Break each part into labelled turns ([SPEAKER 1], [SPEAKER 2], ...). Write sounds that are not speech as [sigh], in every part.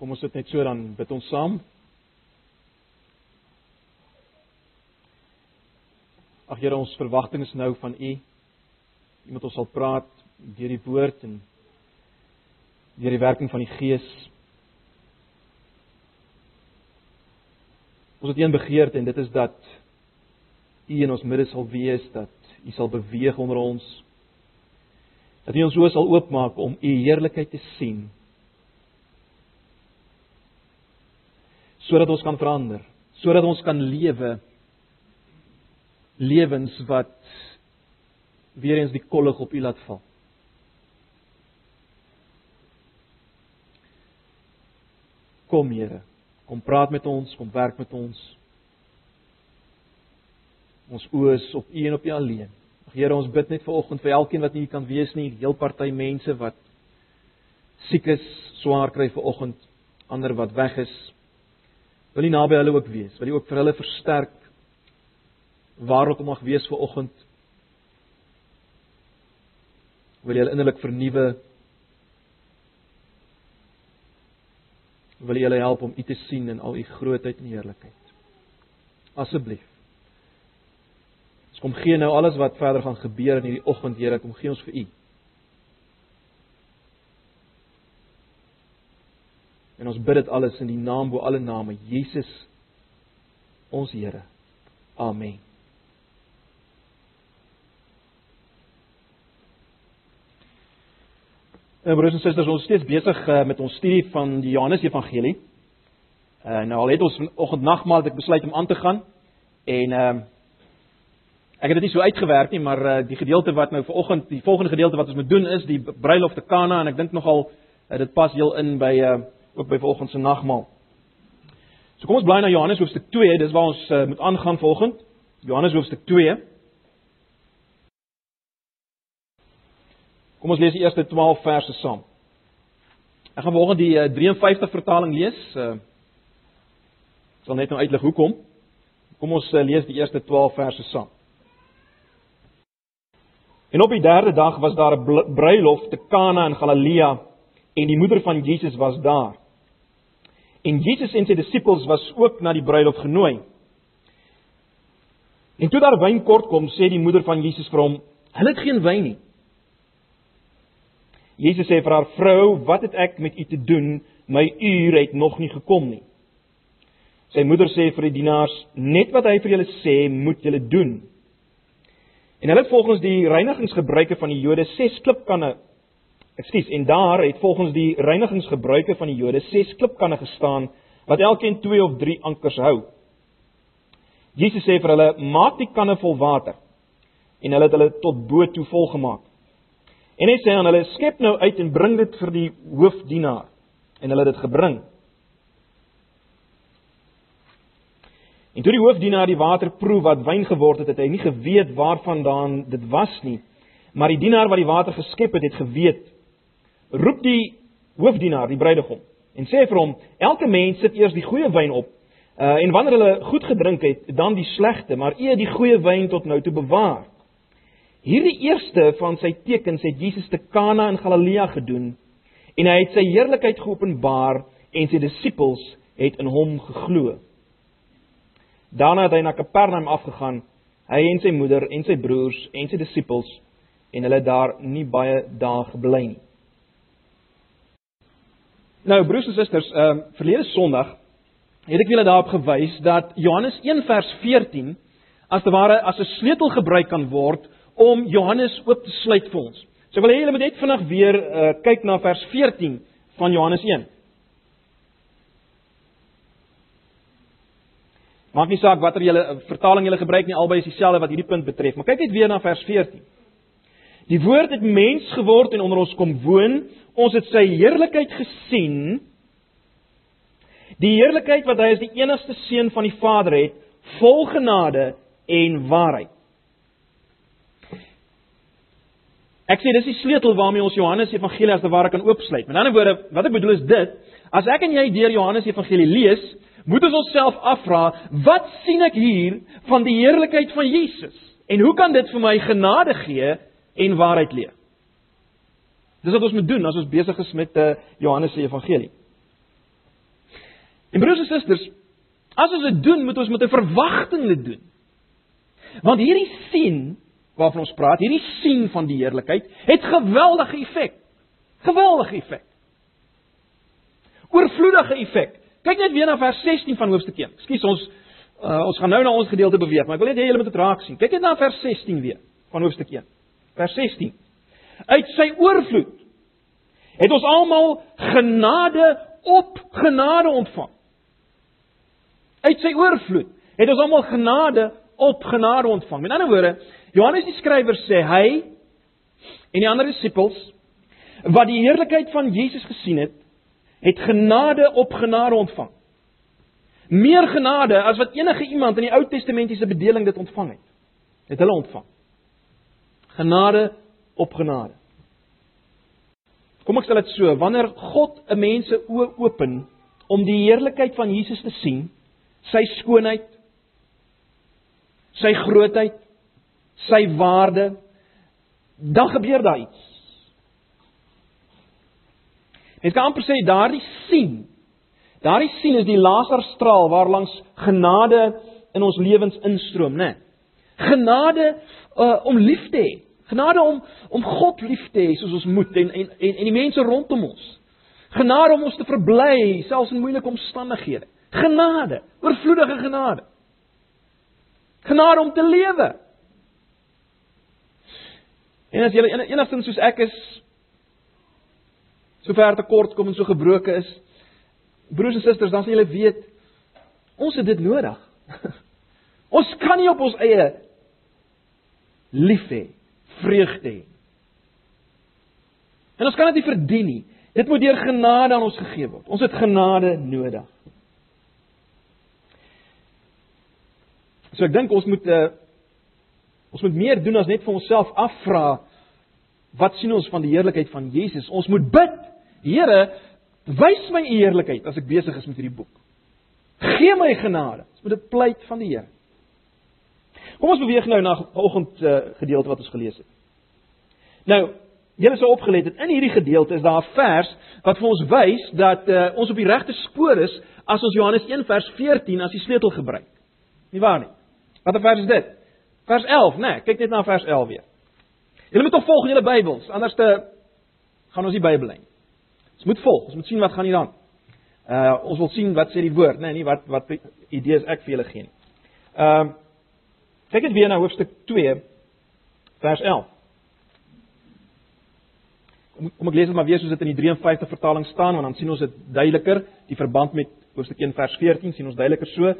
[SPEAKER 1] Kom ons sit net so dan bid ons saam. Ag Here, ons verwagting is nou van U. U moet ons sal praat deur die woord en deur die werking van die Gees. Ons het een begeerte en dit is dat U in ons midde sal wees, dat U sal beweeg onder ons. Dat U ons oë sal oopmaak om U heerlikheid te sien. Sodat ons kan verander, sodat ons kan lewe lewens wat weer eens die kollig op u laat val. Kom Here, kom praat met ons, kom werk met ons. Ons oë is op u en op u alleen. Ag Here, ons bid net vir oggend vir elkeen wat nie kan wees nie, heel party mense wat siek is, swaar kry vir oggend, ander wat weg is. Wil U naby hulle ook wees? Wil U ook vir hulle versterk waar ook al mag wees vir oggend? Wil jy hulle innerlik vernuwe? Wil jy hulle help om U te sien in al U grootheid en heerlikheid? Asseblief. Ons kom gee nou alles wat verder gaan gebeur in hierdie oggend, Here, kom gee ons vir U. En ons bid dit alles in die naam bo alle name, Jesus ons Here. Amen. En broers en susters, ons is steeds besig uh, met ons studie van die Johannes Evangelie. Uh, nou al het ons vanoggend nagmaal ek besluit om aan te gaan en ehm uh, ek het dit nie so uitgewerk nie, maar uh, die gedeelte wat nou vanoggend, die volgende gedeelte wat ons moet doen is die bruilof te Kana en ek dink nogal uh, dit pas heel in by uh, ook by vanoggend se nagmaal. So kom ons bly na Johannes hoofstuk 2, dis waar ons uh, moet aangaan vanoggend. Johannes hoofstuk 2. Kom ons lees die eerste 12 verse saam. Ek gaan vanoggend die uh, 53 vertaling lees. Uh, ek sal net nou uitlig hoekom. Kom ons uh, lees die eerste 12 verse saam. En op die derde dag was daar 'n bruilof te Kana in Galilea en die moeder van Jesus was daar. En Jesus en sy disippels was ook na die bruilof genooi. En toe daar wyn kort kom, sê die moeder van Jesus vir hom: "Hulle het geen wyn nie." Jesus sê vir haar: "Vrou, wat het ek met u te doen? My uur het nog nie gekom nie." Sy moeder sê vir die dienaars: "Net wat hy vir julle sê, moet julle doen." En hulle het volgens die reinigingsgebruike van die Jode ses klipkanne Ekskuus, en daar het volgens die reinigingsgebruike van die Jode ses klipkanne gestaan wat elkeen 2 of 3 ankers hou. Jesus sê vir hulle: "Maak die kanne vol water." En hulle het hulle tot bo toe vol gemaak. En hy sê aan hulle: "Skep nou uit en bring dit vir die hoofdienaar." En hulle het dit gebring. En toe die hoofdienaar die water proe wat wyn geword het, het hy nie geweet waarvandaan dit was nie. Maar die dienaar wat die water geskep het, het geweet roep die hoofdienaar, die bruidegom, en sê vir hom: "Elke mens sit eers die goeie wyn op, uh, en wanneer hulle goed gedrink het, dan die slegte, maar eers die goeie wyn tot nou toe bewaar." Hierdie eerste van sy tekens het Jesus te Kana in Galilea gedoen, en hy het sy heerlikheid geopenbaar en sy disippels het in hom geglo. Daarna het hy na Kapernaum afgegaan, hy en sy moeder en sy broers en sy disippels en hulle daar nie baie dae gebly nie. Nou broers en susters, ehm uh, verlede Sondag het ek julle daarop gewys dat Johannes 1 vers 14 as te ware as 'n sleutel gebruik kan word om Johannes oop te sluit vir ons. So ek wil hê julle moet net vinnig weer uh, kyk na vers 14 van Johannes 1. Maak nie saak watter julle eh, vertaling julle gebruik nie, albei is dieselfde wat hierdie punt betref, maar kyk net weer na vers 14. Die woord het mens geword en onder ons kom woon. Ons het sy heerlikheid gesien. Die heerlikheid wat hy as die enigste seun van die Vader het, vol genade en waarheid. Ek sê dis die sleutel waarmee ons Johannes Evangelie as te ware kan oopsluit. Met ander woorde, wat ek bedoel is dit, as ek en jy deur Johannes Evangelie lees, moet ons onsself afvra, wat sien ek hier van die heerlikheid van Jesus? En hoe kan dit vir my genade gee en waarheid leef. Dis wat ons moet doen as ons besig is met die uh, Johannes se evangelie. En broers en susters, as ons dit doen, moet ons met 'n verwagting dit doen. Want hierdie sien waarvan ons praat, hierdie sien van die heerlikheid, het geweldige effek. Geweldige effek. Oorvloedige effek. Kyk net weer na vers 16 van hoofstuk 1. Ekskuus, ons uh, ons gaan nou na ons gedeelte beweeg, maar ek wil net hê julle moet dit raak sien. Kyk net na vers 16 weer van hoofstuk 1. Vers 16. Uit sy oorvloed het ons almal genade op genade ontvang. Uit sy oorvloed het ons almal genade op genade ontvang. Met ander woorde, Johannes die skrywer sê hy en die ander disippels wat die heerlikheid van Jesus gesien het, het genade op genade ontvang. Meer genade as wat enige iemand in die Ou Testamentiese bedeling dit ontvang het. Het hulle ontvang. Genade op genade. Kom ek stel dit so, wanneer God 'n mens se oë open om die heerlikheid van Jesus te sien, sy skoonheid, sy grootheid, sy waarde, dan gebeur daar iets. Mens kan amper sê daardie sien, daardie sien is die laserstraal waarlangs genade in ons lewens instroom, né? Genade uh, om lief te hê. Genade om om God lief te hê soos ons moet en en en, en die mense rondom ons. Genade om ons te verbly selfs in moeilike omstandighede. Genade, oorvloedige genade. Genade om te lewe. En as jy enigstens soos ek is so ver te kort kom en so gebroken is, broers en susters, dan sal julle weet ons het dit nodig. [laughs] ons kan nie op ons eie lief hê vreugde hê. En ons kan dit nie verdien nie. Dit moet deur genade aan ons gegee word. Ons het genade nodig. So ek dink ons moet uh ons moet meer doen as net vir onsself afvra wat sien ons van die heerlikheid van Jesus? Ons moet bid. Here, wys my u heerlikheid as ek besig is met hierdie boek. Gee my genade. Ons moet dit pleit van die Here. Kom ons beweeg nou na vanoggend uh, gedeelte wat ons gelees het. Nou, julle sou opgelet het in hierdie gedeelte is daar 'n vers wat vir ons wys dat uh, ons op die regte spoor is as ons Johannes 1 vers 14 as die sleutel gebruik. Nie waar nie? Watter vers is dit? Vers 11, né? Nee, kyk net na vers 11 weer. Julle moet tog volg in julle Bybels, anders te gaan ons die Bybel lyn. Ons moet volg, ons moet sien wat gaan hier aan. Uh ons wil sien wat sê die woord, né, nee, nie wat wat idees ek vir julle gee nie. Ehm uh, Kyk net weer na hoofstuk 2 vers 11. Kom, kom ek lees dit maar weer soos dit in die 53 vertaling staan want dan sien ons dit duideliker die verband met hoofstuk 1 vers 14 sien ons duideliker so.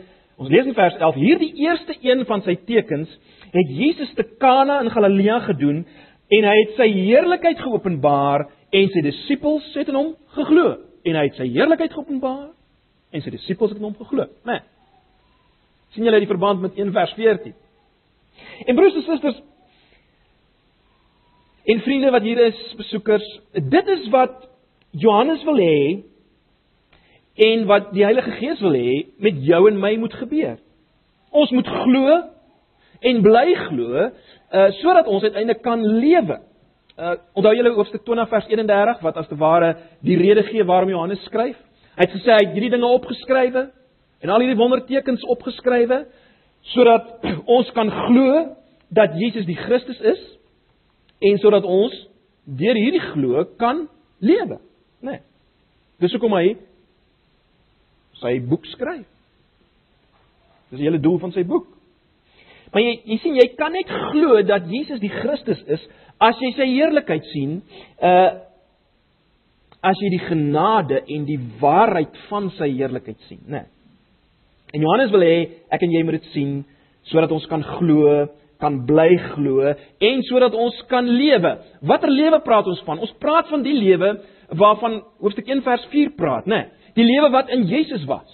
[SPEAKER 1] Ons lees in vers 11 hierdie eerste een van sy tekens het Jesus te Kana in Galilea gedoen en hy het sy heerlikheid geopenbaar en sy disippels het in hom geglo en hy het sy heerlikheid geopenbaar en sy disippels het in hom geglo, né? Nee. sien julle die verband met 1 vers 14? En broers en susters en vriende wat hier is, besoekers, dit is wat Johannes wil hê en wat die Heilige Gees wil hê met jou en my moet gebeur. Ons moet glo en bly glo uh sodat ons uiteindelik kan lewe. Uh onthou julle hoofstuk 20 vers 31 wat as te ware die rede gee waarom Johannes skryf. Hy het gesê hy het hierdie dinge opgeskrywe en al hierdie wondertekens opgeskrywe sodat [clears throat] ons kan glo dat Jesus die Christus is en sodat ons deur hierdie glo kan lewe, né? Nee. Dis hoekom hy sy boek skryf. Dis die hele doel van sy boek. Maar jy jy sien jy kan net glo dat Jesus die Christus is as jy sy heerlikheid sien, uh as jy die genade en die waarheid van sy heerlikheid sien, né? Nee. En Johannes wil hê ek en jy moet dit sien sodat ons kan glo, kan bly glo en sodat ons kan lewe. Watter lewe praat ons van? Ons praat van die lewe waarvan hoofstuk 1 vers 4 praat, né? Nee, die lewe wat in Jesus was.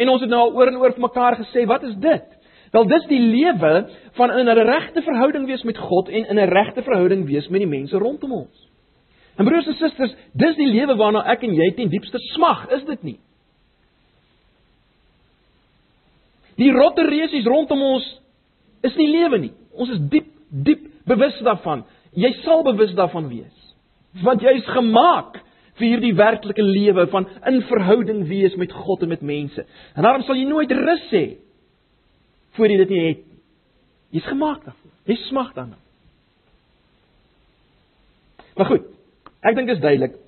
[SPEAKER 1] En ons het nou al oor en oor vir mekaar gesê, wat is dit? Wel dis die lewe van in 'n regte verhouding wees met God en in 'n regte verhouding wees met die mense rondom ons. En broers en susters, dis die lewe waarna ek en jy ten diepste smag, is dit nie? Die rotte reusies rondom ons is nie lewe nie. Ons is diep diep bewus daarvan. Jy sal bewus daarvan wees. Want jy is gemaak vir die werklike lewe van in verhouding wees met God en met mense. En daarom sal jy nooit rus hê voor jy dit nie het nie. Jy's gemaak daarvoor. Jy smag daarna. Maar goed, ek dink dit is duidelik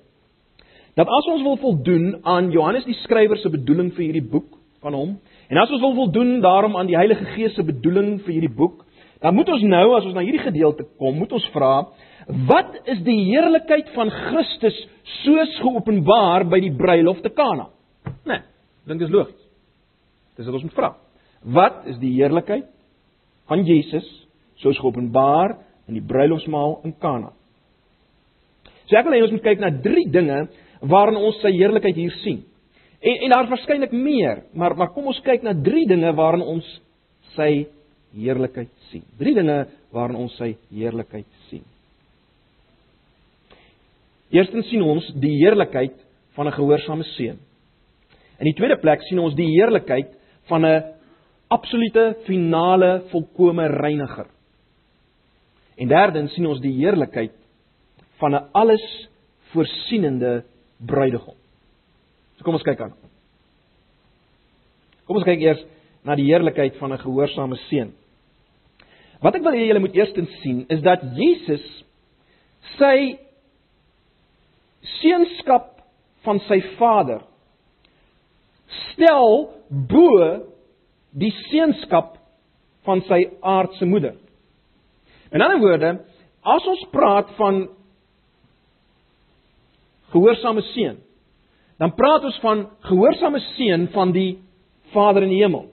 [SPEAKER 1] dat as ons wil voldoen aan Johannes die skrywer se bedoeling vir hierdie boek van hom en as ons wil voldoen daarom aan die Heilige Gees se bedoeling vir hierdie boek, dan moet ons nou as ons na hierdie gedeelte kom, moet ons vra Wat is die heerlikheid van Christus soos geopenbaar by die bruilof te Kana? Nee, dink dis logies. Dis wat ons moet vra. Wat is die heerlikheid van Jesus soos geopenbaar in die bruilofsmaal in Kana? So ek wil hê ons moet kyk na drie dinge waarin ons sy heerlikheid hier sien. En en daar's waarskynlik meer, maar maar kom ons kyk na drie dinge waarin ons sy heerlikheid sien. Drie dinge waarin ons sy heerlikheid sien. Eerstens sien ons die heerlikheid van 'n gehoorsame seun. In die tweede plek sien ons die heerlikheid van 'n absolute finale volkomme reiniger. En derdens sien ons die heerlikheid van 'n alles voorsienende bruidegom. So kom ons kyk aan. Kom ons kyk eers na die heerlikheid van 'n gehoorsame seun. Wat ek wil hê julle moet eerstens sien is dat Jesus sy seunskap van sy vader stel bo die seunskap van sy aardse moeder. In ander woorde, as ons praat van gehoorsame seun, dan praat ons van gehoorsame seun van die Vader in die hemel,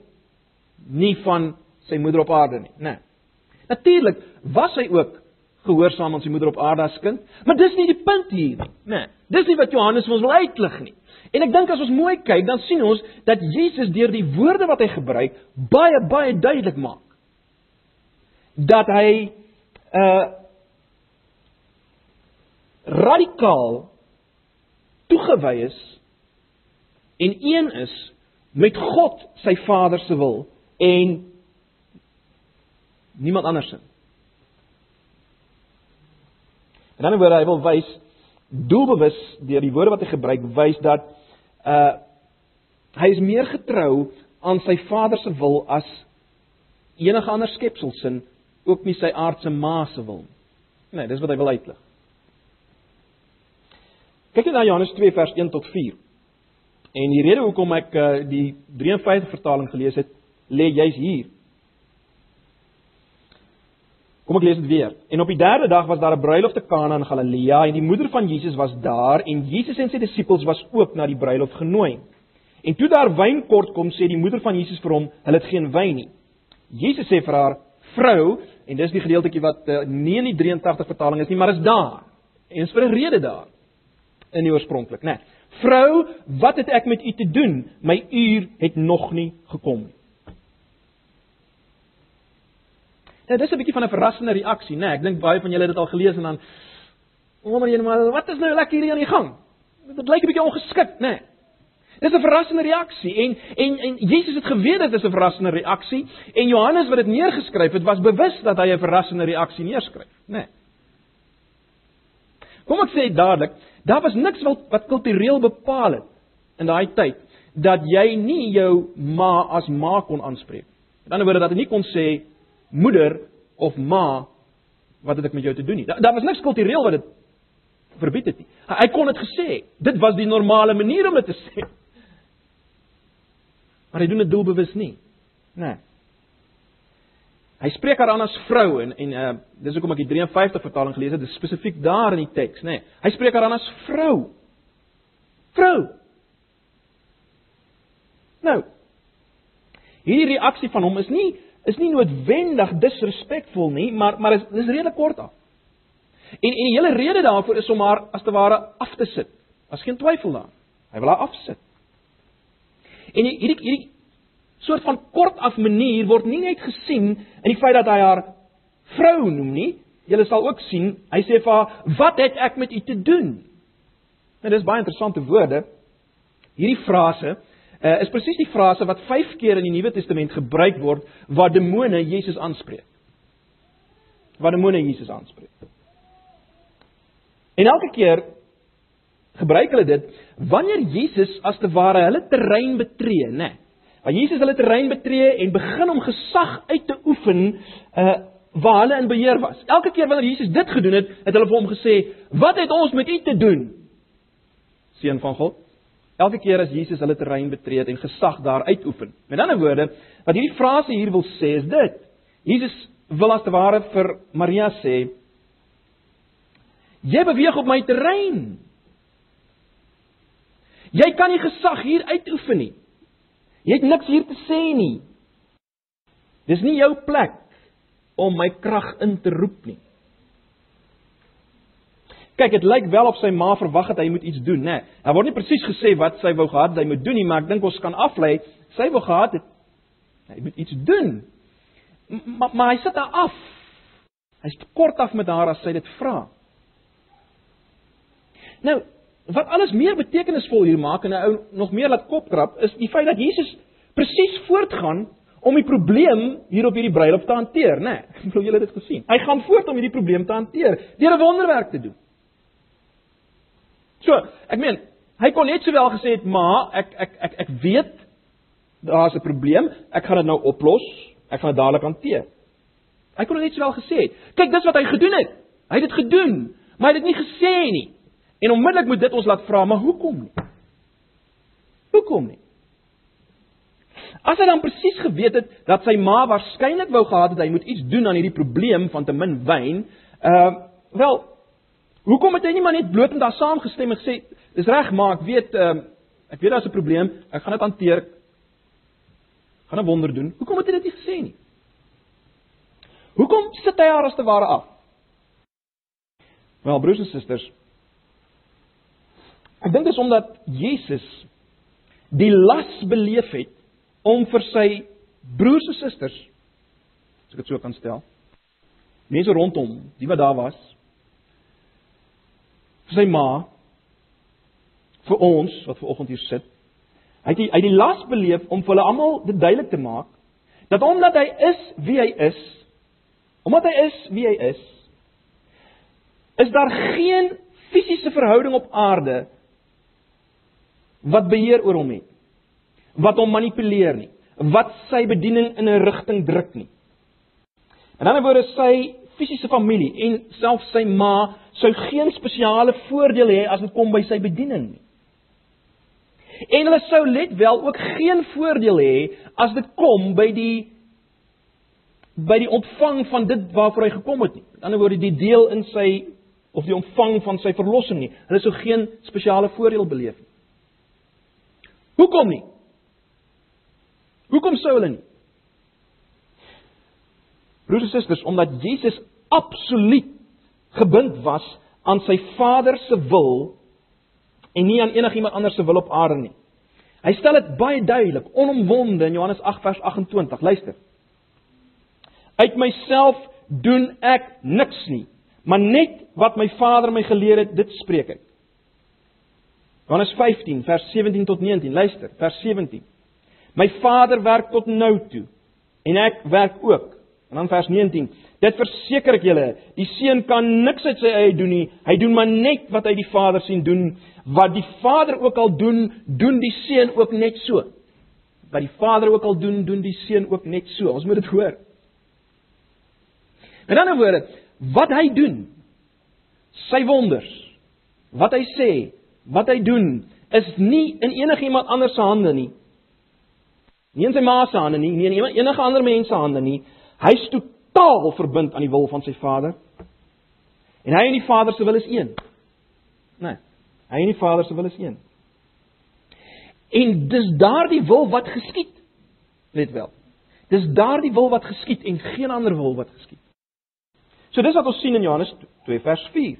[SPEAKER 1] nie van sy moeder op aarde nie, né? Nee. Natuurlik was hy ook gehoorsaam aan sy moeder op aarde as kind. Maar dis nie die punt hier nie, né? Dis nie wat Johannes vir ons wil uitlig nie. En ek dink as ons mooi kyk, dan sien ons dat Jesus deur die woorde wat hy gebruik baie baie duidelik maak dat hy uh radikaal toegewy is en een is met God, sy Vader se wil en niemand anders nie. In 'n ander woorde, hy wil wys doelbewus deur die woorde wat hy gebruik, wys dat uh hy is meer getrou aan sy Vader se wil as enige ander skepsel sin, ook nie sy aardse ma se wil nie. Nee, dis wat hy wil uitlig. Kyk net na Johannes 2 vers 1 tot 4. En die rede hoekom ek uh, die 53 vertaling gelees het, lê juis hier. Kom ek lees dit weer. En op die derde dag was daar 'n bruilof te Kana in Galilea en die moeder van Jesus was daar en Jesus en sy disippels was ook na die bruilof genooi. En toe daar wyn kort kom, sê die moeder van Jesus vir hom, hulle het geen wyn nie. Jesus sê vir haar, "Vrou," en dis die gedeeltjie wat uh, nie in die 83 vertaling is nie, maar is daar. En is vir 'n rede daar in die oorspronklik, né? Nee. "Vrou, wat het ek met u te doen? My uur het nog nie gekom nie." Ja, dis 'n bietjie van 'n verrassende reaksie, né? Nee, ek dink baie van julle het dit al gelees en dan wonder jy maar wat is nou lekker hier aan die gang? Dit lyk 'n bietjie ongeskik, né? Nee. Dis 'n verrassende reaksie en en en Jesus het geweet dit is 'n verrassende reaksie en Johannes wat dit neergeskryf het, was bewus dat hy 'n verrassende reaksie neerskryf, né? Nee. Kom ek sê dadelik, daar was niks wat wat kultureel bepaal het in daai tyd dat jy nie jou ma as ma kon aanspreek. Aan die ander woorde dat hy nie kon sê moeder of ma wat het ek met jou te doen nie. Daar da was niks kultureel wat dit verbied het nie. Hy kon dit gesê. Dit was die normale manier om dit te [laughs] sê. Maar hy doen dit doelbewus nie. Nee. Hy spreek haar aan as vrou en en uh dis hoekom ek die 53 vertaling gelees het, dis spesifiek daar in die teks, nê. Nee. Hy spreek haar aan as vrou. Vrou. Nou. Hierdie reaksie van hom is nie is nie noodwendig disrespekvol nie, maar maar is dis redelik kort af. En en die hele rede daarvoor is om haar as te ware af te sit. As geen twyfel daar. Hy wil haar afsit. En hierdie hierdie soort van kort af manier word nie net gesien in die feit dat hy haar vrou noem nie. Jy sal ook sien, hy sê vir haar, "Wat het ek met u te doen?" Nou dis baie interessante woorde. Hierdie frase uh, is presies die frase wat 5 keer in die Nuwe Testament gebruik word waar demone Jesus aanspreek. Waar demone Jesus aanspreek. En elke keer gebruik hulle dit wanneer Jesus as te ware hulle terrein betree, né? Nee. Waar Jesus hulle terrein betree en begin om gesag uit te oefen uh waar hulle in beheer was. Elke keer wanneer Jesus dit gedoen het, het hulle vir hom gesê, "Wat het ons met u te doen?" Seun van God. Elke keer as Jesus hulle terrein betree en gesag daar uitoefen. Met ander woorde, wat hierdie frase hier wil sê is dit. Jesus wil as te ware vir Maria sê, "Jy beweeg op my terrein. Jy kan nie gesag hier uitoefen nie. Jy het niks hier te sê nie. Dis nie jou plek om my krag in te roep nie. Kyk, dit lyk wel op sy ma verwag het hy moet iets doen, né? Daar word nie presies gesê wat sy wou gehad het hy moet doen nie, maar ek dink ons kan aflei sy wou gehad het hy moet iets doen. Maar maar hy sit daar af. Hy's kort af met haar as sy dit vra. Nou, wat alles meer betekenisvol hier maak en 'n ou nog meer laat kopkrap is die feit dat Jesus presies voortgaan om die probleem hier op hierdie bruiloft te hanteer, né? Nee, [laughs] ek glo julle het dit gesien. Hy gaan voort om hierdie probleem te hanteer deur 'n wonderwerk te doen. So, ek meen, hy kon net sowel gesê het, "Ma, ek ek ek ek weet daar's 'n probleem. Ek gaan dit nou oplos. Ek gaan dit dadelik hanteer." Hy kon net sowel gesê het, "Kyk, dis wat hy gedoen het. Hy het dit gedoen, maar hy het dit nie gesê nie." En onmiddellik moet dit ons laat vra, "Maar hoekom nie?" Hoekom nie? As hy dan presies geweet het dat sy ma waarskynlik wou gehad het hy moet iets doen aan hierdie probleem van te min wyn, uh, wel, hoekom het hy nie maar net bloot met haar saamgestem en gesê, "Dis reg, maar ek weet uh, ek weet daar's 'n probleem, ek gaan dit hanteer." Gaan 'n wonder doen. Hoekom het hy dit nie gesê nie? Hoekom sit hy haar as te ware af? Wel, broers en susters, ek dink dit is omdat Jesus die las beleef het om vir sy broers en susters as ek dit so kan stel mense rondom die wat daar was vir sy ma vir ons wat ver oggend hier sit hy het die, hy die las beleef om vir hulle almal dit duidelik te maak dat omdat hy is wie hy is omdat hy is wie hy is is daar geen fisiese verhouding op aarde wat beheer oor hom het wat hom manipuleer nie, wat sy bediening in 'n rigting druk nie. In ander woorde sy fisiese familie en selfs sy ma sou geen spesiale voordeel hê as dit kom by sy bediening nie. En hulle sou let wel ook geen voordeel hê as dit kom by die by die ontvang van dit waarvoor hy gekom het nie. In ander woorde die deel in sy of die ontvang van sy verlossing nie. Hulle sou geen spesiale voordeel beleef nie. Hoekom nie? Hoekom sou hulle nie? Broers en susters, omdat Jesus absoluut gebind was aan sy Vader se wil en nie aan enigiemand anders se wil op aarde nie. Hy stel dit baie duidelik, onomwonde in Johannes 8 vers 28. Luister. Uit myself doen ek niks nie, maar net wat my Vader my geleer het, dit spreek ek. Johannes 15 vers 17 tot 19. Luister, vers 17. My Vader werk tot nou toe en ek werk ook. En dan vers 19. Dit verseker ek julle, die seun kan niks uit sy eie doen nie. Hy doen maar net wat hy die Vader sien doen. Wat die Vader ook al doen, doen die seun ook net so. Wat die Vader ook al doen, doen die seun ook net so. Ons moet dit hoor. In ander woorde, wat hy doen, sy wonders, wat hy sê, wat hy doen, is nie in enigiemand anders se hande nie. Nie in sy ma se hande nie, nie in enige ander mens se hande nie. Hy's totaal verbind aan die wil van sy Vader. En hy en die Vader se wil is een. Nee. Hy en die Vader se wil is een. En dis daardie wil wat geskied. Let wel. Dis daardie wil wat geskied en geen ander wil wat geskied. So dis wat ons sien in Johannes 2 vers 4.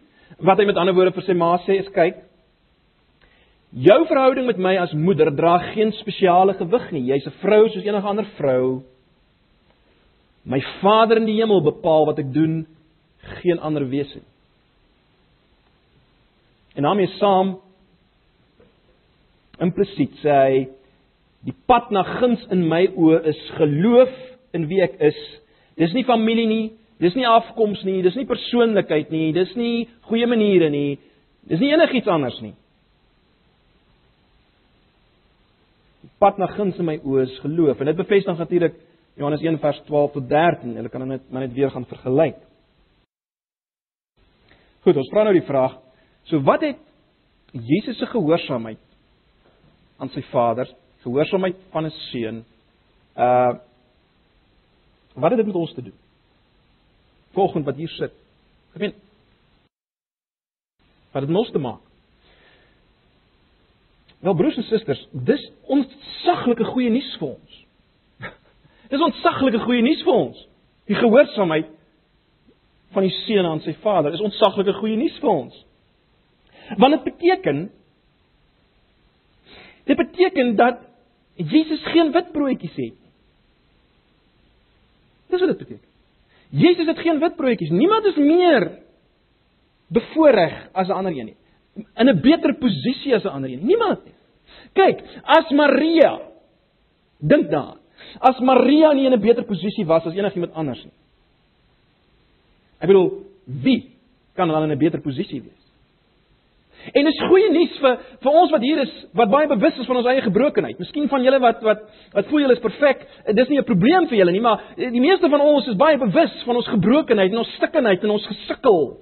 [SPEAKER 1] Wat hy met ander woorde vir sy ma sê is kyk, Jou verhouding met my as moeder dra geen spesiale gewig nie. Jy's 'n vrou soos enige ander vrou. My Vader in die hemel bepaal wat ek doen, geen ander wese nie. En daarmee saam implisiet sê hy die pad na guns in my oë is geloof in wie ek is. Dis nie familie nie, dis nie afkoms nie, dis nie persoonlikheid nie, dis nie goeie maniere nie. Dis nie enigiets anders nie. Pad na guns in my oë is geloof. En dit bevestig natuurlik Johannes 1 vers 12 tot 13. Hulle kan dit maar net weer gaan vergelyk. Goed, ons vra nou die vraag. So wat het Jesus se gehoorsaamheid aan sy Vader, gehoorsaamheid van 'n seun, uh wat het dit met ons te doen? Volgens wat hier sit. Ek meen wat dit mos te maak. Wel broers en susters, dis ontsaglike goeie nuus vir ons. [laughs] dis ontsaglike goeie nuus vir ons. Die gehoorsaamheid van die seun aan sy vader is ontsaglike goeie nuus vir ons. Want dit beteken dit beteken dat Jesus geen witbroodjies het. Dis wat dit beteken. Jesus het geen witbroodjies. Niemand is meer bevoordeel as 'n ander een nie. In 'n beter posisie as 'n ander een. Niemand nie. Kyk, as Maria dink daar. As Maria nie in 'n beter posisie was as enigiemand anders nie. Ek bedoel, wie kan dan in 'n beter posisie wees? En dis goeie nuus vir vir ons wat hier is wat baie bewus is van ons eie gebrokenheid. Miskien van julle wat wat wat voel julle is perfek. Dis nie 'n probleem vir julle nie, maar die meeste van ons is baie bewus van ons gebrokenheid en ons stikkenheid en ons gesukkel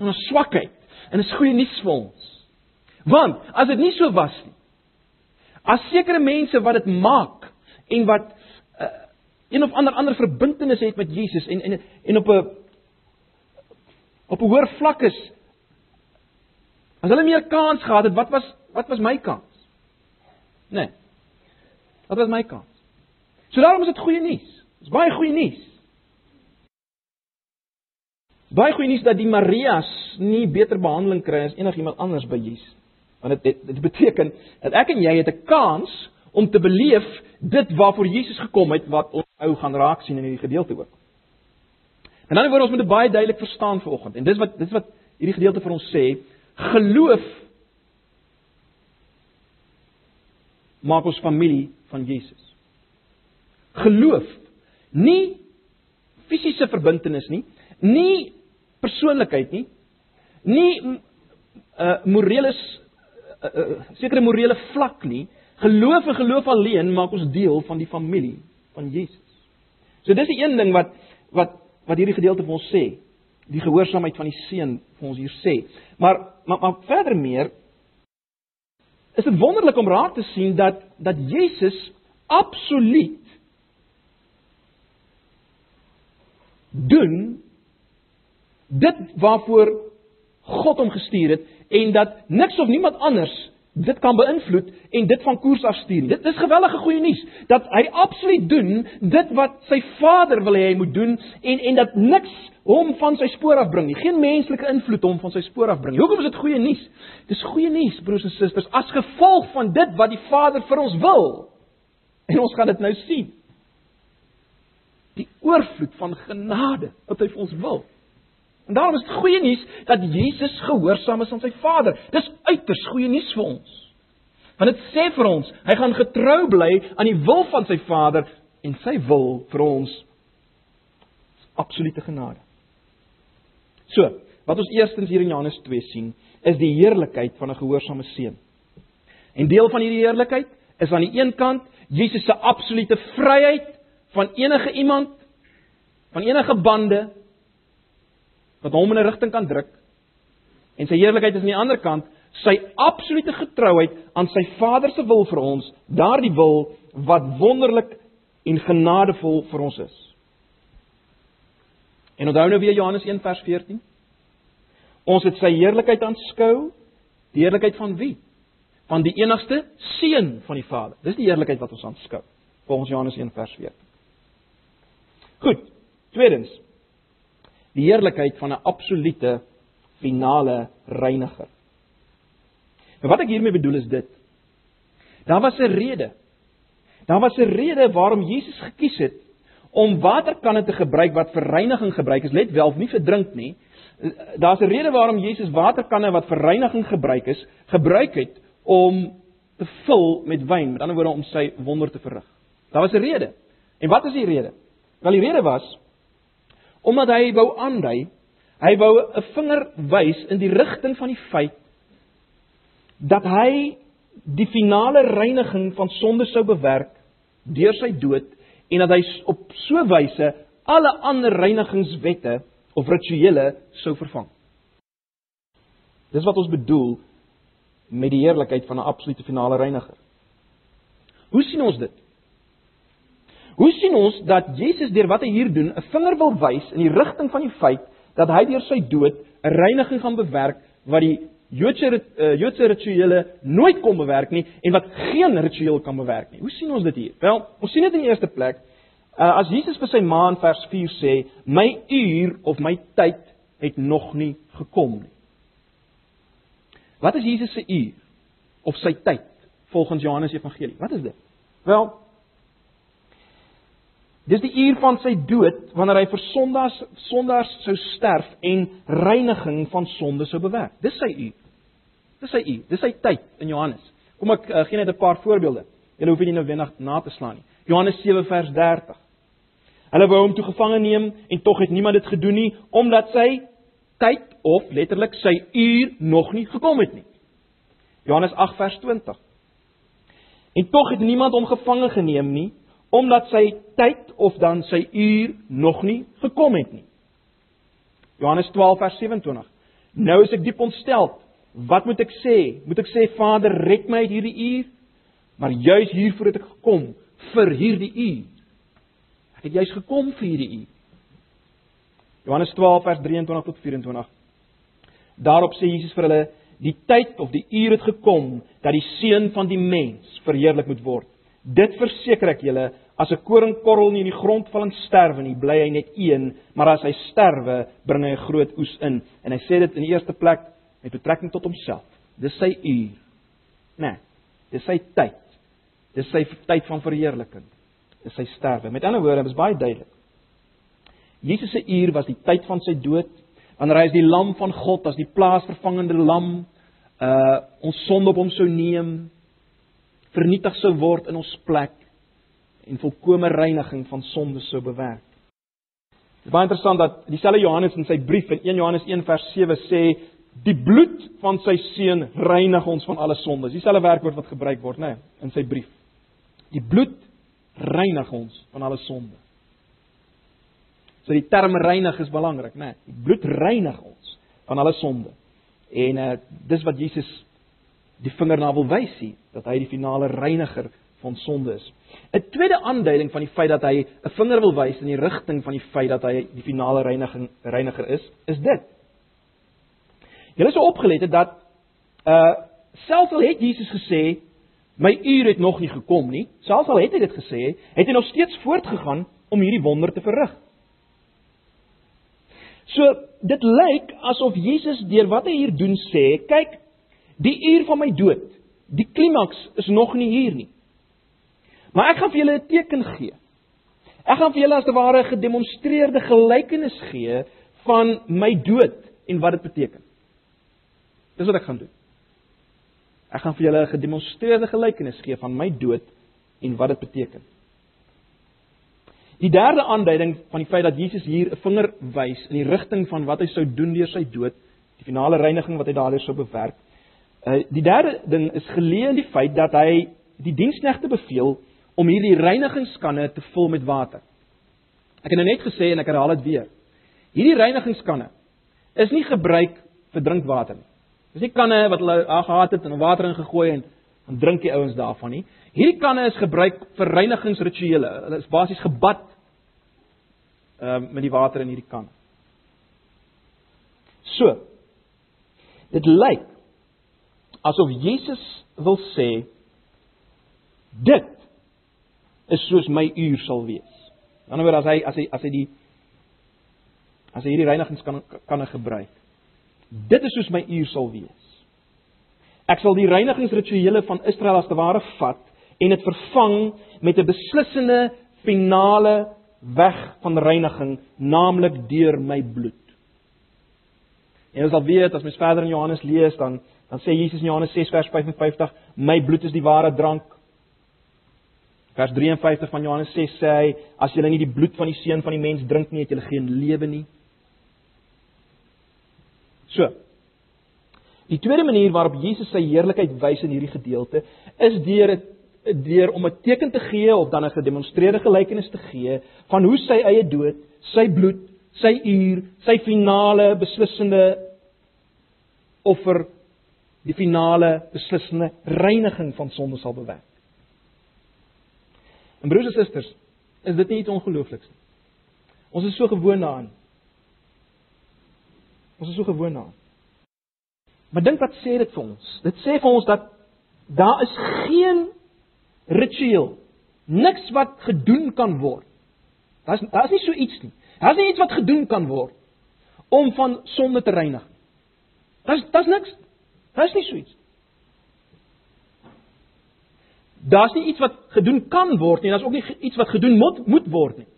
[SPEAKER 1] en ons swakheid. En dis goeie nuus vir ons. Want as dit nie so was nie. As sekere mense wat dit maak en wat uh, een of ander ander verbintenis het met Jesus en en en op 'n op 'n hoër vlak is as hulle meer kans gehad het, wat was wat was my kans? Nee. Wat was my kans? So daarom is dit goeie nuus. Dis baie goeie nuus. Baie goeie nuus dat die Marias nie beter behandeling kry as enigiemand anders by Jesus. Want dit dit beteken dat ek en jy het 'n kans om te beleef dit waarvoor Jesus gekom het wat ons ou gaan raak sien in hierdie gedeelte ook. En dan word ons met dit baie duidelik verstaan vanoggend. En dis wat dis wat hierdie gedeelte vir ons sê, geloof maak ons familie van Jesus. Geloof nie fisiese verbintenis nie, nie persoonlikheid nie, nie uh, morele uh, uh, sekere morele vlak nie. Geloof en geloof alleen maak ons deel van die familie van Jesus. So dis die een ding wat wat wat hierdie gedeelte vir ons sê, die gehoorsaamheid van die seun vir ons hier sê. Maar maar, maar verder meer is dit wonderlik om raak te sien dat dat Jesus absoluut doen dit waarvoor God hom gestuur het en dat niks of niemand anders dit kan beïnvloed en dit van koers afstuur. Dit is gewellige goeie nuus dat hy absoluut doen dit wat sy Vader wil hê hy moet doen en en dat niks hom van sy spoor afbring nie. Geen menslike invloed hom van sy spoor afbring. Hoekom is dit goeie nuus? Dis goeie nuus broers en susters as gevolg van dit wat die Vader vir ons wil. En ons gaan dit nou sien. Die oorvloed van genade wat hy vir ons wil. En daarom is dit goeie nuus dat Jesus gehoorsaam is aan sy Vader. Dis uiters goeie nuus vir ons. Want dit sê vir ons, hy gaan getrou bly aan die wil van sy Vader en sy wil vir ons absolute genade. So, wat ons eerstens hier in Johannes 2 sien, is die heerlikheid van 'n gehoorsame seun. En deel van hierdie heerlikheid is aan die een kant Jesus se absolute vryheid van enige iemand van enige bande wat hom in 'n rigting kan druk. En sy heerlikheid is aan die ander kant sy absolute getrouheid aan sy Vader se wil vir ons, daardie wil wat wonderlik en genadevol vir ons is. En onthou nou weer Johannes 1 vers 14. Ons het sy heerlikheid aanskou, die heerlikheid van wie? Van die enigste seun van die Vader. Dis die heerlikheid wat ons aanskou, volgens Johannes 1 vers 14. Goed. Tweedens, die heerlikheid van 'n absolute finale reiniger. En wat ek hiermee bedoel is dit. Daar was 'n rede. Daar was 'n rede waarom Jesus gekies het om waterkanne te gebruik wat vir reiniging gebruik is, let wel, nie vir drink nie. Daar's 'n rede waarom Jesus waterkanne wat vir reiniging gebruik is, gebruik het om te vul met wyn, met ander woorde om sy wonder te verrig. Daar was 'n rede. En wat is die rede? Wel die rede was omdat hy wou aandui, hy wou 'n vinger wys in die rigting van die feit dat hy die finale reiniging van sonde sou bewerk deur sy dood en dat hy op so 'n wyse alle ander reinigingswette of rituele sou vervang. Dis wat ons bedoel met die heerlikheid van 'n absolute finale reiniger. Hoe sien ons dit? Hoe sien ons dat Jesus deur wat hy hier doen 'n vinger wil wys in die rigting van die feit dat hy deur sy dood 'n reiniging gaan bewerk wat die Joodse uh, Joodse rituele nooit kon bewerk nie en wat geen ritueel kan bewerk nie. Hoe sien ons dit hier? Wel, ons sien dit in die eerste plek uh, as Jesus vir sy ma in vers 4 sê, "My uur of my tyd het nog nie gekom nie." Wat is Jesus se uur of sy tyd volgens Johannes Evangelie? Wat is dit? Wel, Dis die uur van sy dood wanneer hy vir sondaars sondaars sou sterf en reiniging van sonde sou bewerk. Dis sy uur. Dis sy uur. Dis sy tyd in Johannes. Kom ek uh, gee net 'n paar voorbeelde. Julle hoef nie nou weer na te slaan nie. Johannes 7 vers 30. Hulle wou hom toe gevange neem en tog het niemand dit gedoen nie omdat sy tyd of letterlik sy uur nog nie gekom het nie. Johannes 8 vers 20. En tog het niemand hom gevange geneem nie omdat sy tyd of dan sy uur nog nie gekom het nie. Johannes 12 vers 27. Nou is ek diep ontstel. Wat moet ek sê? Moet ek sê Vader, red my uit hierdie uur? Maar juis hiervoor het ek gekom vir hierdie uur. Ek het juis gekom vir hierdie uur. Johannes 12 vers 23 tot 24. Daarop sê Jesus vir hulle: "Die tyd of die uur het gekom dat die seun van die mens verheerlik moet word." Dit verseker ek julle, as 'n koringkorrel nie in die grond val en sterwe nie, bly hy net een, maar as hy sterwe, bring hy 'n groot oes in. En hy sê dit in die eerste plek met betrekking tot homself. Dis sy uur. Né? Nee, dis sy tyd. Dis sy tyd van verheerliking. Dis sy sterwe. Met ander woorde, dit is baie duidelik. Jesus se uur was die tyd van sy dood, wanneer hy as die lam van God, as die plaasvervangende lam, uh ons sonde op hom sou neem, vernietig sou word in ons plek en volkomme reiniging van sonde sou bewerk. Dit is baie interessant dat dieselfde Johannes in sy brief in 1 Johannes 1 vers 7 sê die bloed van sy seun reinig ons van alle sondes. Dieselfde werkwoord wat gebruik word, né, nee, in sy brief. Die bloed reinig ons van alle sonde. So die term reinig is belangrik, né? Nee, die bloed reinig ons van alle sonde. En uh dis wat Jesus die vinger na wil wys hier dat hy die finale reiniger van sonde is. 'n Tweede aanduiding van die feit dat hy 'n vinger wil wys in die rigting van die feit dat hy die finale reiniging reiniger is, is dit. Julle sou opgelet het dat uh selfs al het Jesus gesê my uur het nog nie gekom nie, selfs al het hy dit gesê, het hy nog steeds voortgegaan om hierdie wonder te verrig. So dit lyk asof Jesus deur wat hy hier doen sê, kyk, Die uur van my dood, die klimaks is nog nie hier nie. Maar ek gaan vir julle 'n teken gee. Ek gaan vir julle as te ware 'n gedemonstreerde gelykenis gee van my dood en wat dit beteken. Dis wat ek gaan doen. Ek gaan vir julle 'n gedemonstreerde gelykenis gee van my dood en wat dit beteken. Die derde aanduiding van die feit dat Jesus hier 'n vinger wys in die rigting van wat hy sou doen deur sy dood, die finale reiniging wat hy daardeur sou bewerk, Uh, die derde ding is geleë in die feit dat hy die diensknegte beveel om hierdie reinigingskanne te vul met water. Ek het nou net gesê en ek herhaal dit weer. Hierdie reinigingskanne is nie gebruik vir drinkwater nie. Dis nie kanne wat hulle gehad het en water ingegooi en dan drink die ouens daarvan nie. Hierdie kanne is gebruik vir reinigingsrituele. Hulle is basies gebad ehm uh, met die water in hierdie kan. So. Dit lyk asof Jesus wil sê dit is soos my uur sal wees. Aan die ander as hy as hy as hy die as hy hierdie reinigings kan kan gebruik. Dit is soos my uur sal wees. Ek sal die reinigingsrituele van Israel as te ware vat en dit vervang met 'n beslissende finale weg van reiniging, naamlik deur my bloed. En ons sal weet as mens verder in Johannes lees dan Dan sê Jesus in Johannes 6 vers 55, my bloed is die ware drank. Vers 53 van Johannes 6 sê hy, as julle nie die bloed van die seun van die mens drink nie, het julle geen lewe nie. So. Die tweede manier waarop Jesus sy heerlikheid wys in hierdie gedeelte is deur deur om 'n teken te gee of dan 'n gedemonstreerde gelykenis te gee van hoe sy eie dood, sy bloed, sy uur, sy finale beslissende offer die finale beslissende reiniging van sonde sal bewerk. En broers en susters, is dit nie iets ongeloofliks nie? Ons is so gewoond daaraan. Ons is so gewoond daaraan. Maar dink wat sê dit vir ons? Dit sê vir ons dat daar is geen ritueel. Niks wat gedoen kan word. Daar's daar's nie so iets nie. Daar's nie iets wat gedoen kan word om van sonde te reinig. Daar's daar's niks. Daar's nie so iets. Daar's nie iets wat gedoen kan word nie, daar's ook nie iets wat gedoen moet moet word nie.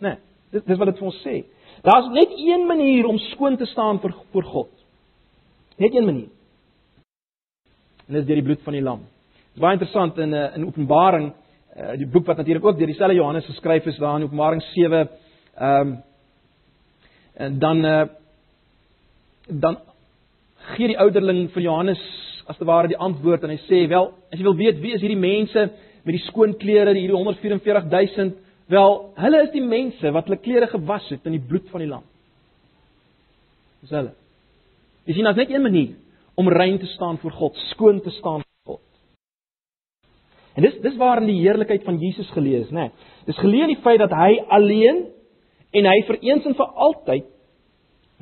[SPEAKER 1] Nee, dis dis wat dit vir ons sê. Daar's net een manier om skoon te staan vir voor God. Net een manier. En dis deur die bloed van die lam. Dit is baie interessant in 'n uh, in Openbaring, uh, die boek wat natuurlik ook deur dieselfde Johannes geskryf is daar in Openbaring 7, ehm um, en dan uh, dan gee die ouderling vir Johannes as te ware die antwoord en hy sê wel as jy wil weet wie is hierdie mense met die skoon klere hierdie 144000 wel hulle is die mense wat hulle klere gewas het in die bloed van die lam dis hulle jy sien daar's net een manier om rein te staan voor God skoon te staan En dis dis waarin die heerlikheid van Jesus gelees, né? Nee. Dis geleë in die feit dat hy alleen en hy vir eens en vir altyd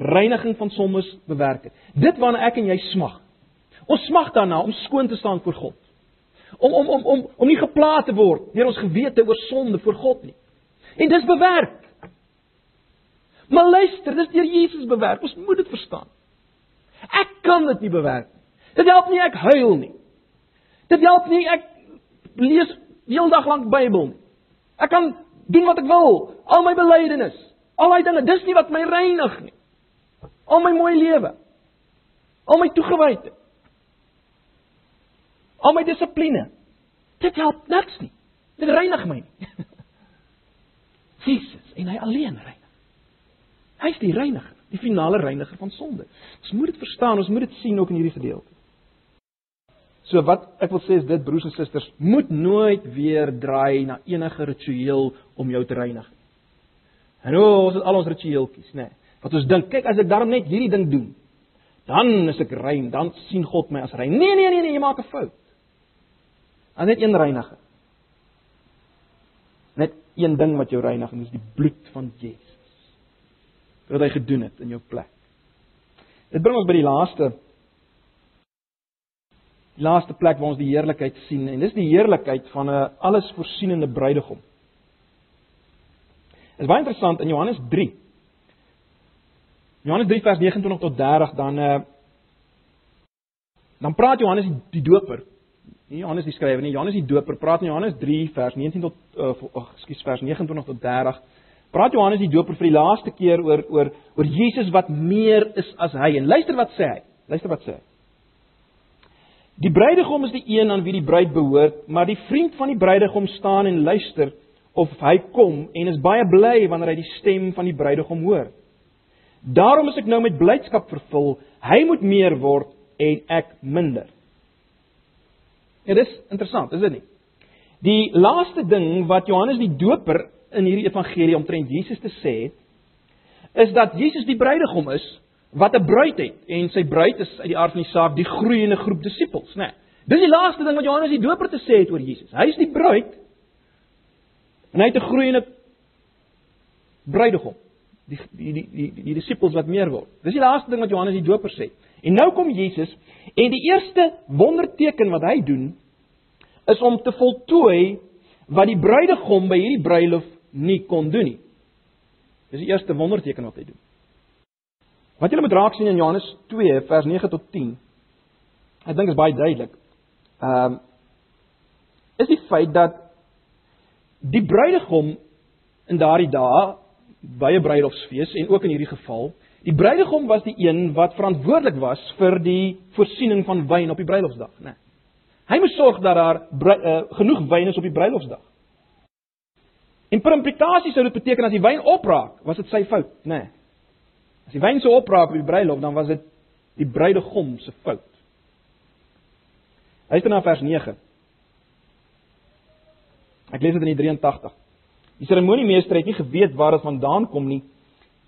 [SPEAKER 1] reiniging van sondes bewerk het. Dit waarna ek en jy smag. Ons smag daarna om skoon te staan voor God. Om om om om om nie geplaag te word deur ons gewete oor sonde voor God nie. En dis bewerk. Maar luister, dis deur Jesus bewerk. Ons moet dit verstaan. Ek kan dit nie bewerk nie. Dit help nie ek huil nie. Dit help nie ek lees heeldag lank Bybel nie. Ek kan doen wat ek wil, al my belydenis, al daai dinge, dis nie wat my reinig nie. Al my mooi lewe. Al my toegewydheid. Al my dissipline. Dit help niks nie. Dit reinig my nie. [laughs] Jesus en hy alleen reinig. Hy is die reiniger, die finale reiniger van sonde. Ons moet dit verstaan, ons moet dit sien ook in hierdie gedeelte. So wat ek wil sê is dit broers en susters, moet nooit weer draai na enige ritueel om jou te reinig. En o, ons het al ons ritueeltjies, nê. Nee, wat ons dink, kyk as ek daarom net hierdie ding doen, dan is ek rein, dan sien God my as rein. Nee, nee, nee, nee, jy maak 'n fout. Daar net een reiniger. Net een ding wat jou reinig, en dis die bloed van Jesus. Wat hy gedoen het in jou plek. Dit bring ons by die laaste die laaste plek waar ons die heerlikheid sien en dis die heerlikheid van 'n alles voorsienende bruidegom. Dit is baie interessant in Johannes 3. Johannes 3 vers 29 tot 30 dan uh dan praat Johannes die, die doper. Nie Johannes die skrywer nie, Johannes die doper praat in Johannes 3 vers 19 tot uh ekskuus vers 29 tot 30. Praat Johannes die doper vir die laaste keer oor oor oor Jesus wat meer is as hy en luister wat sê hy. Luister wat sê hy. Die bruidegom is die een aan wie die bruid behoort, maar die vriend van die bruidegom staan en luister of hy kom en is baie bly wanneer hy die stem van die bruidegom hoor. Daarom is ek nou met blydskap vervul. Hy moet meer word en ek minder. Ja, dit is interessant, is dit nie? Die laaste ding wat Johannes die Doper in hierdie evangelie omtrent Jesus te sê het, is dat Jesus die bruidegom is wat 'n bruid het en sy bruid is uit die aard van die saak die groeiende groep disippels, né? Nee, dis die laaste ding wat Johannes die Doper te sê het oor Jesus. Hy is die bruid en hy het 'n groeiende bruidegom. Die die die, die, die disippels wat meer word. Dis die laaste ding wat Johannes die Doper sê. En nou kom Jesus en die eerste wonderteken wat hy doen is om te voltooi wat die bruidegom by hierdie bruilof nie kon doen nie. Dis die eerste wonderteken wat hy doen. Wat julle moet raak sien in Johannes 2 vers 9 tot 10. Ek dink is baie duidelik. Ehm um, is die feit dat die bruidegom in daardie dae by 'n bruilofsfees en ook in hierdie geval, die bruidegom was die een wat verantwoordelik was vir die voorsiening van wyn op die bruilofsdag, né? Nee. Hy moes sorg dat daar uh, genoeg wyn is op die bruilofsdag. In per implikasie sou dit beteken as die wyn opraak, was dit sy fout, né? Nee. As die wyn so opraak op die bruilof, dan was dit die bruidegom se fout. Luister na vers 9. Ek lees dit in die 83. Die seremoniemeester het nie geweet waar dit vandaan kom nie.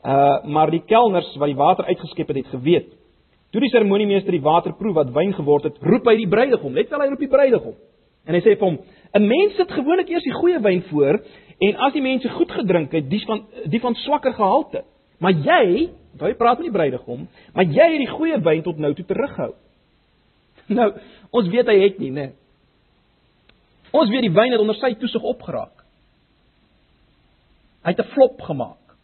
[SPEAKER 1] Uh maar die kelners wat die water uitgeskep het, het geweet. Toe die seremoniemeester die water proe wat wyn geword het, roep hy die bruidegom. Let wel hy roep die bruidegom. En hy sê vir hom: "’n Mens sit gewoonlik eers die goeie wyn voor en as die mense goed gedrink het, die van die van swakker gehalte. Maar jy, jy praat met die bruidegom, maar jy het die goeie wyn tot nou toe teruggehou." Nou, ons weet hy het nie, né? Nee. Ons weet die wyn het onder sy toesig opgeraak. Hy het 'n flop gemaak.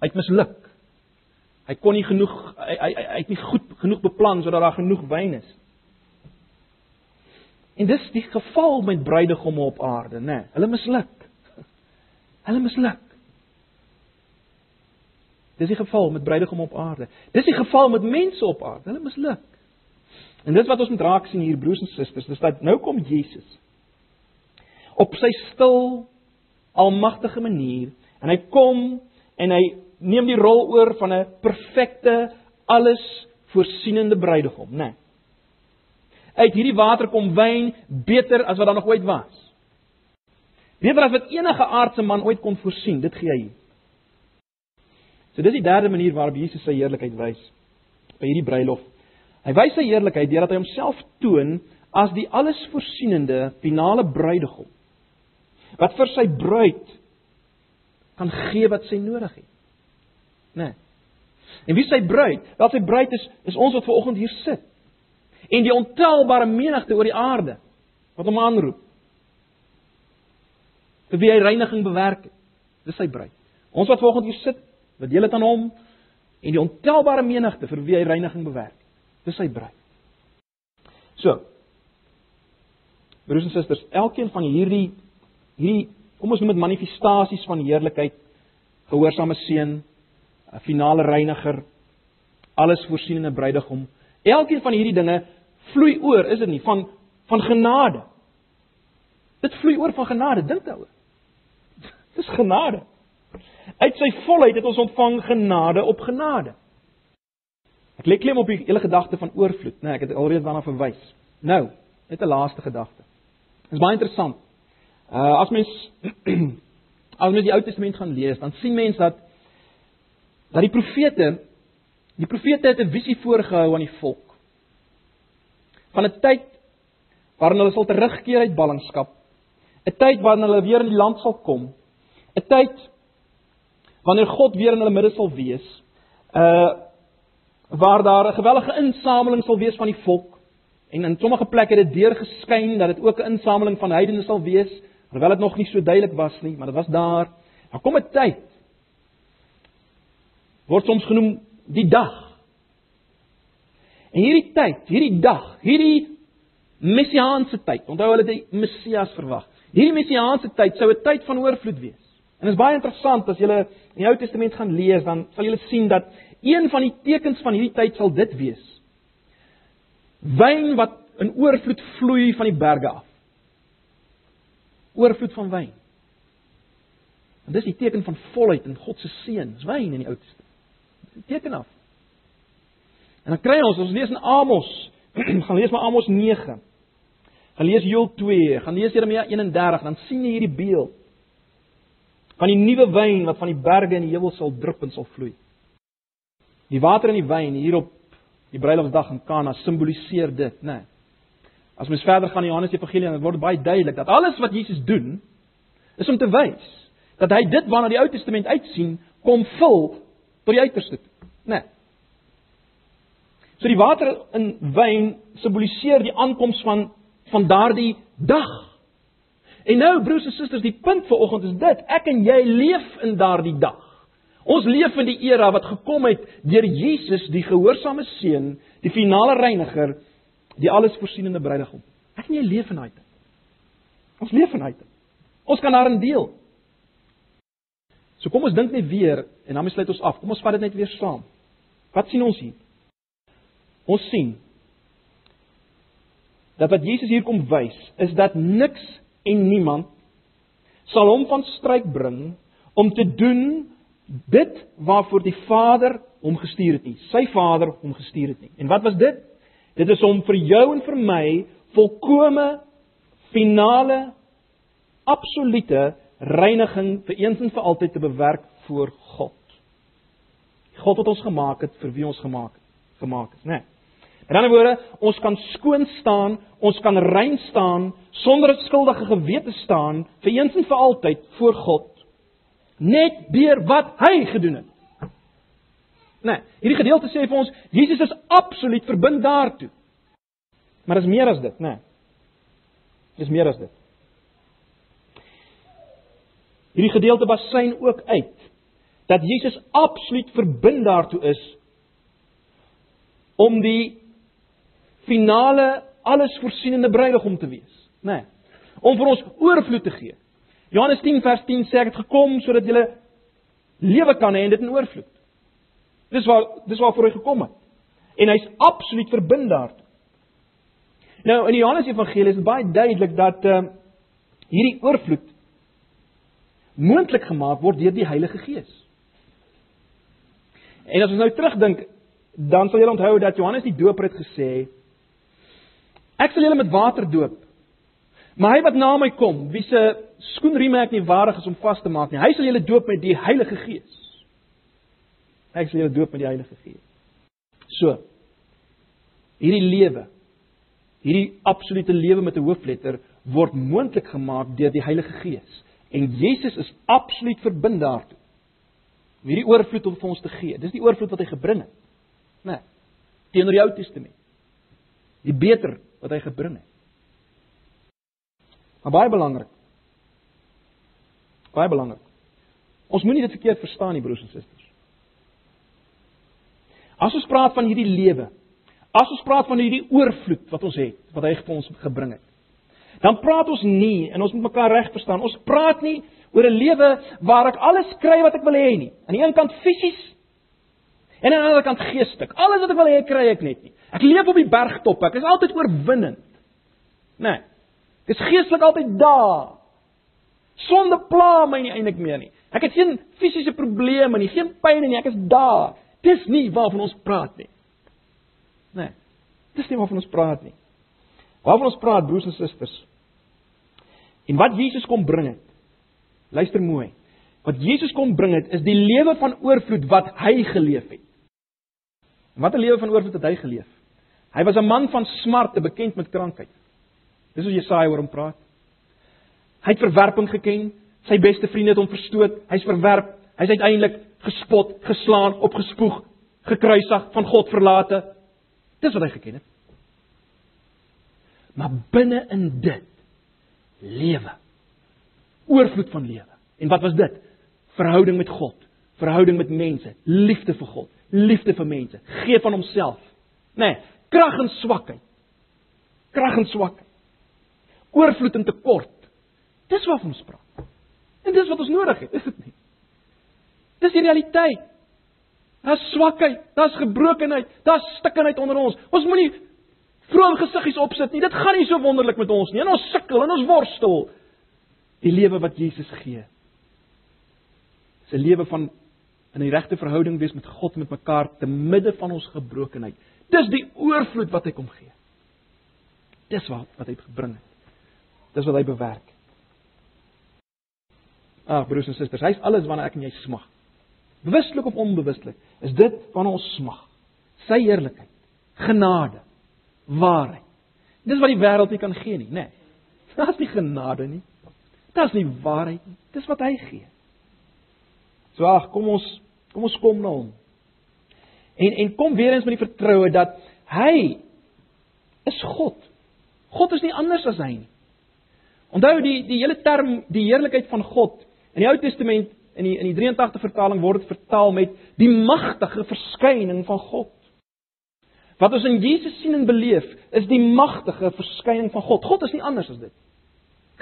[SPEAKER 1] Hy het misluk. Hy kon nie genoeg hy hy, hy het nie goed genoeg beplan sodat daar genoeg wyn is. En dis die geval met bruidegomme op aarde, né? Nee, hulle misluk. Hulle misluk. Dis die geval met bruidegomme op aarde. Dis die geval met mense op aarde. Hulle misluk. En dis wat ons moet raak sien hier broers en susters, dis dat nou kom Jesus op sy stil almagtige manier en hy kom en hy neem die rol oor van 'n perfekte alles voorsienende bruidegom, né? Nee. Uit hierdie water kom wyn beter as wat daar nog ooit was. Beter as wat enige aardse man ooit kon voorsien, dit gee hy. So dis die derde manier waarop Jesus sy heerlikheid wys by hierdie bruilof. Hy wys sy heerlikheid deurdat hy homself toon as die alles voorsienende finale bruidegom wat vir sy bruid kan gee wat sy nodig het. Né? Nee. En wie sy bruid? Wel sy bruid is is ons wat ver oggend hier sit. En die ontelbare menigte oor die aarde wat hom aanroep. Vir wie hy reiniging bewerk het. Dis sy bruid. Ons wat ver oggend hier sit, wat deel het aan hom en die ontelbare menigte vir wie hy reiniging bewerk. Dis sy bruid. So. Broers en susters, elkeen van hierdie hierdie kom ons noem dit manifestasies van heerlikheid, gehoorsame seun, 'n finale reiniger, alles voorsienende bruidegom. Elkeen van hierdie dinge vloei oor, is dit nie, van van genade. Dit vloei oor van genade, dink daaroor. [laughs] Dis genade. Uit sy volheid het ons ontvang genade op genade. Ek lê klem op die hele gedagte van oorvloed, né? Nee, ek het alreeds daarna verwys. Nou, net 'n laaste gedagte. Dit is baie interessant. Uh as mens [clears throat] as mens die Ou Testament gaan lees, dan sien mens dat dat die profete die profete het 'n visie voorgehou aan die volk van 'n tyd waarin hulle sal terugkeer uit ballingskap, 'n tyd waarin hulle weer in die land sal kom, 'n tyd wanneer God weer in hulle midde sal wees, uh waar daar 'n gewellige insameling sal wees van die volk en in sommige plekke het dit deurgeskyn dat dit ook 'n insameling van heidene sal wees Terwyl dit nog nie so duidelik was nie, maar dit was daar. Daar kom 'n tyd word soms genoem die dag. En hierdie tyd, hierdie dag, hierdie messiaanse tyd. Onthou hulle die Messias verwag. Hierdie messiaanse tyd sou 'n tyd van oorvloed wees. En dit is baie interessant as jy in die Ou Testament gaan lees, dan sal jy sien dat een van die tekens van hierdie tyd sal dit wees. Wyn wat in oorvloed vloei van die berge af oorvloed van wyn. En dis die teken van volheid in God se seën, wyn in die Ou Testament. Teken af. En dan kry ons, ons lees in Amos, [clears throat] gaan lees maar Amos 9. Gaan lees Joel 2, gaan lees Jeremia 31, dan sien jy hierdie beeld van die nuwe wyn wat van die berge in die hemel sal drup en sal vloei. Die water en die wyn hier op die bruilofsdag in Kana simboliseer dit, né? Nee. As mens verder gaan in Johannes Evangelie dan word baie duidelik dat alles wat Jesus doen is om te wys dat hy dit waarna die Ou Testament uitsien kom vul tot die uiterste toe, né? Nee. So die water in wyn simboliseer die aankoms van van daardie dag. En nou broers en susters, die punt vir oggend is dit, ek en jy leef in daardie dag. Ons leef in die era wat gekom het deur Jesus, die gehoorsame seun, die finale reiniger die alles voorsienende bruidegom. Ek en jy leef in daai tyd. Ons leef in daai tyd. Ons kan daarin deel. So kom ons dink net weer en dan sluit ons af. Kom ons vat dit net weer saam. Wat sien ons hier? Ons sien dat wat Jesus hier kom wys is dat niks en niemand sal hom van stryk bring om te doen dit waarvoor die Vader hom gestuur het nie. Sy Vader hom gestuur het nie. En wat was dit? Dit is om vir jou en vir my volkome finale absolute reiniging vir eens en vir altyd te bewerk voor God. God wat ons gemaak het vir wie ons gemaak gemaak is, né? Nee. In ander woorde, ons kan skoon staan, ons kan rein staan sonder 'n skuldige gewete staan vir eens en vir altyd voor God net deur wat hy gedoen het. Nee, hierdie gedeelte sê vir ons Jesus is absoluut verbind daartoe. Maar dis meer as dit, né? Nee. Dis meer as dit. Hierdie gedeelte basyn ook uit dat Jesus absoluut verbind daartoe is om die finale alles voorsienende bruidegom te wees, né? Nee, om vir ons oorvloed te gee. Johannes 10 vers 10 sê het gekom sodat julle lewe kan hê en dit in oorvloed. Dis waar dis waarvoor hy gekom het. En hy's absoluut verbind daartoe. Nou in die Johannes Evangelie is dit baie duidelik dat uh, hierdie oorvloed moontlik gemaak word deur die Heilige Gees. En as ons nou terugdink, dan sal julle onthou dat Johannes die Doper het gesê: Ek sal julle met water doop. Maar hy wat na my kom, wie se skoenrieme ek nie waardig is om vas te maak nie, hy sal julle doop met die Heilige Gees. Ek sal julle doop met die Heilige Gees. So. Hierdie lewe, hierdie absolute lewe met 'n hoofletter word moontlik gemaak deur die Heilige Gees. En Jesus is absoluut verbind daartoe. Om hierdie oorvloed om vir ons te gee. Dis die oorvloed wat hy gebring het. Né? Nee, teenoor die Ou Testament. Die beter wat hy gebring het. Maar baie belangrik. Baie belangrik. Ons moenie dit verkeerd verstaan nie, broers en susters. As ons praat van hierdie lewe, as ons praat van hierdie oorvloed wat ons het, wat hy vir ons gebring het, dan praat ons nie en ons moet mekaar reg verstaan. Ons praat nie oor 'n lewe waar ek alles kry wat ek wil hê nie. Aan die een kant fisies en aan die ander kant geestelik. Alles wat ek wil hê kry ek net nie. Ek leef op die bergtop. Ek is altyd oorwinnend. Nee. Ek is geestelik altyd daar. Sonde pla my nie eintlik meer nie. Ek het geen fisiese probleme nie, geen pyn nie, ek is daar. Dis nie waarvan ons praat nie. Nee. Dis nie waarvan ons praat nie. Waarvan ons praat, broers en susters, En wat Jesus kom bring het. Luister mooi. Wat Jesus kom bring het is die lewe van oorvloed wat hy geleef het. Wat 'n lewe van oorvloed het hy geleef? Hy was 'n man van smarte, bekend met krankheid. Dis hoe Jesaja oor hom praat. Hy het verwerping geken. Sy beste vriende het hom verstoot. Hy's verwerp. Hy's uiteindelik gespot, geslaan, opgespoeg, gekruisig, van God verlate. Dis wat hy geken het. Maar binne in dit lewe. Oorvloed van lewe. En wat was dit? Verhouding met God, verhouding met mense, liefde vir God, liefde vir mense, gee van homself. Nê, nee, krag en swakheid. Krag en swakheid. Oorvloed en tekort. Dis wat ons praat. En dis wat ons nodig het, is dit nie? Dis die realiteit. Daar's swakheid, daar's gebrokenheid, daar's stikkenheid onder ons. Ons moenie vroom gesiggies opsit nie. Dit gaan nie so wonderlik met ons nie. En ons sukkel en ons worstel. Die lewe wat Jesus gee. Dis 'n lewe van in 'n regte verhouding wees met God met mekaar te midde van ons gebrokenheid. Dis die oorvloed wat hy kom gee. Dis wat wat hy gebring het. Dis wat hy bewerk. Ag broers en susters, hy's alles wanneer ek en jy smag. Bewustelik of onbewustelik, is dit wanneer ons smag. Sy heerlikheid, genade, waarheid. Dis wat die wêreld nie kan gee nie, né? Nee. Daar's nie genade nie. Daar's nie waarheid nie. Dis wat hy gee. So ag, kom ons kom ons kom na hom. En en kom weer eens met die vertroue dat hy is God. God is nie anders as hy nie. Onthou die die hele term die heerlikheid van God in die Ou Testament in die in die 83 vertaling word dit vertaal met die magtige verskyning van God. Wat ons in Jesus sien en beleef, is die magtige verskyning van God. God is nie anders as dit.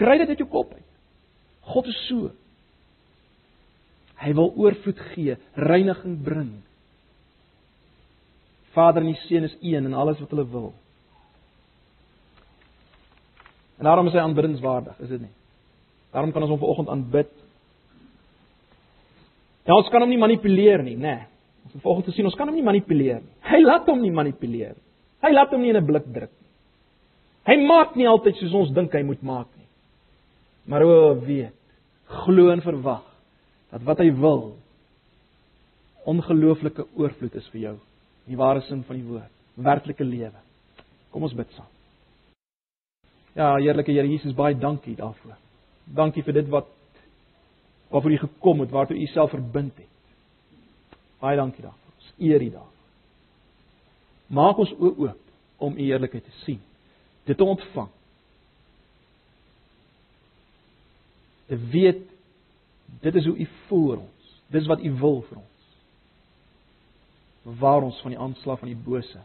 [SPEAKER 1] Kry dit uit jou kop uit. God is so. Hy wil oorvloed gee, reiniging bring. Vader en die Seun is een in alles wat hulle wil. En daarom is hy aanbiddingswaardig, is dit nie? Daarom kan ons hom vanoggend aanbid. Ja, ons kan hom nie manipuleer nie, né? Nee. Ons het volgens gesien ons kan hom nie manipuleer nie. Hy laat hom nie manipuleer nie. Hy laat hom nie in 'n blik druk nie. Hy maak nie altyd soos ons dink hy moet maak nie. Maar o, weet, glo en verwag dat wat hy wil ongelooflike oorvloed is vir jou. Die ware sin van die woord, werklike lewe. Kom ons bid saam. Ja, Heerlike Here Jesus, baie dankie daarvoor. Dankie vir dit wat waarvoor U gekom het, waartoe U self verbind het. Baie dankie daarvoor. Ons eer U daarvoor. Maak ons oë oop om U heerlikheid te sien, dit te ontvang. Te weet dit is hoe U vir ons. Dis wat U wil vir ons. Bewaar ons van die aanslag van die bose.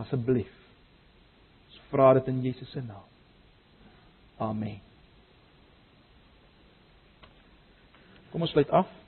[SPEAKER 1] Asseblief. Ons vra dit in Jesus se naam. Amen. Kom ons sluit af.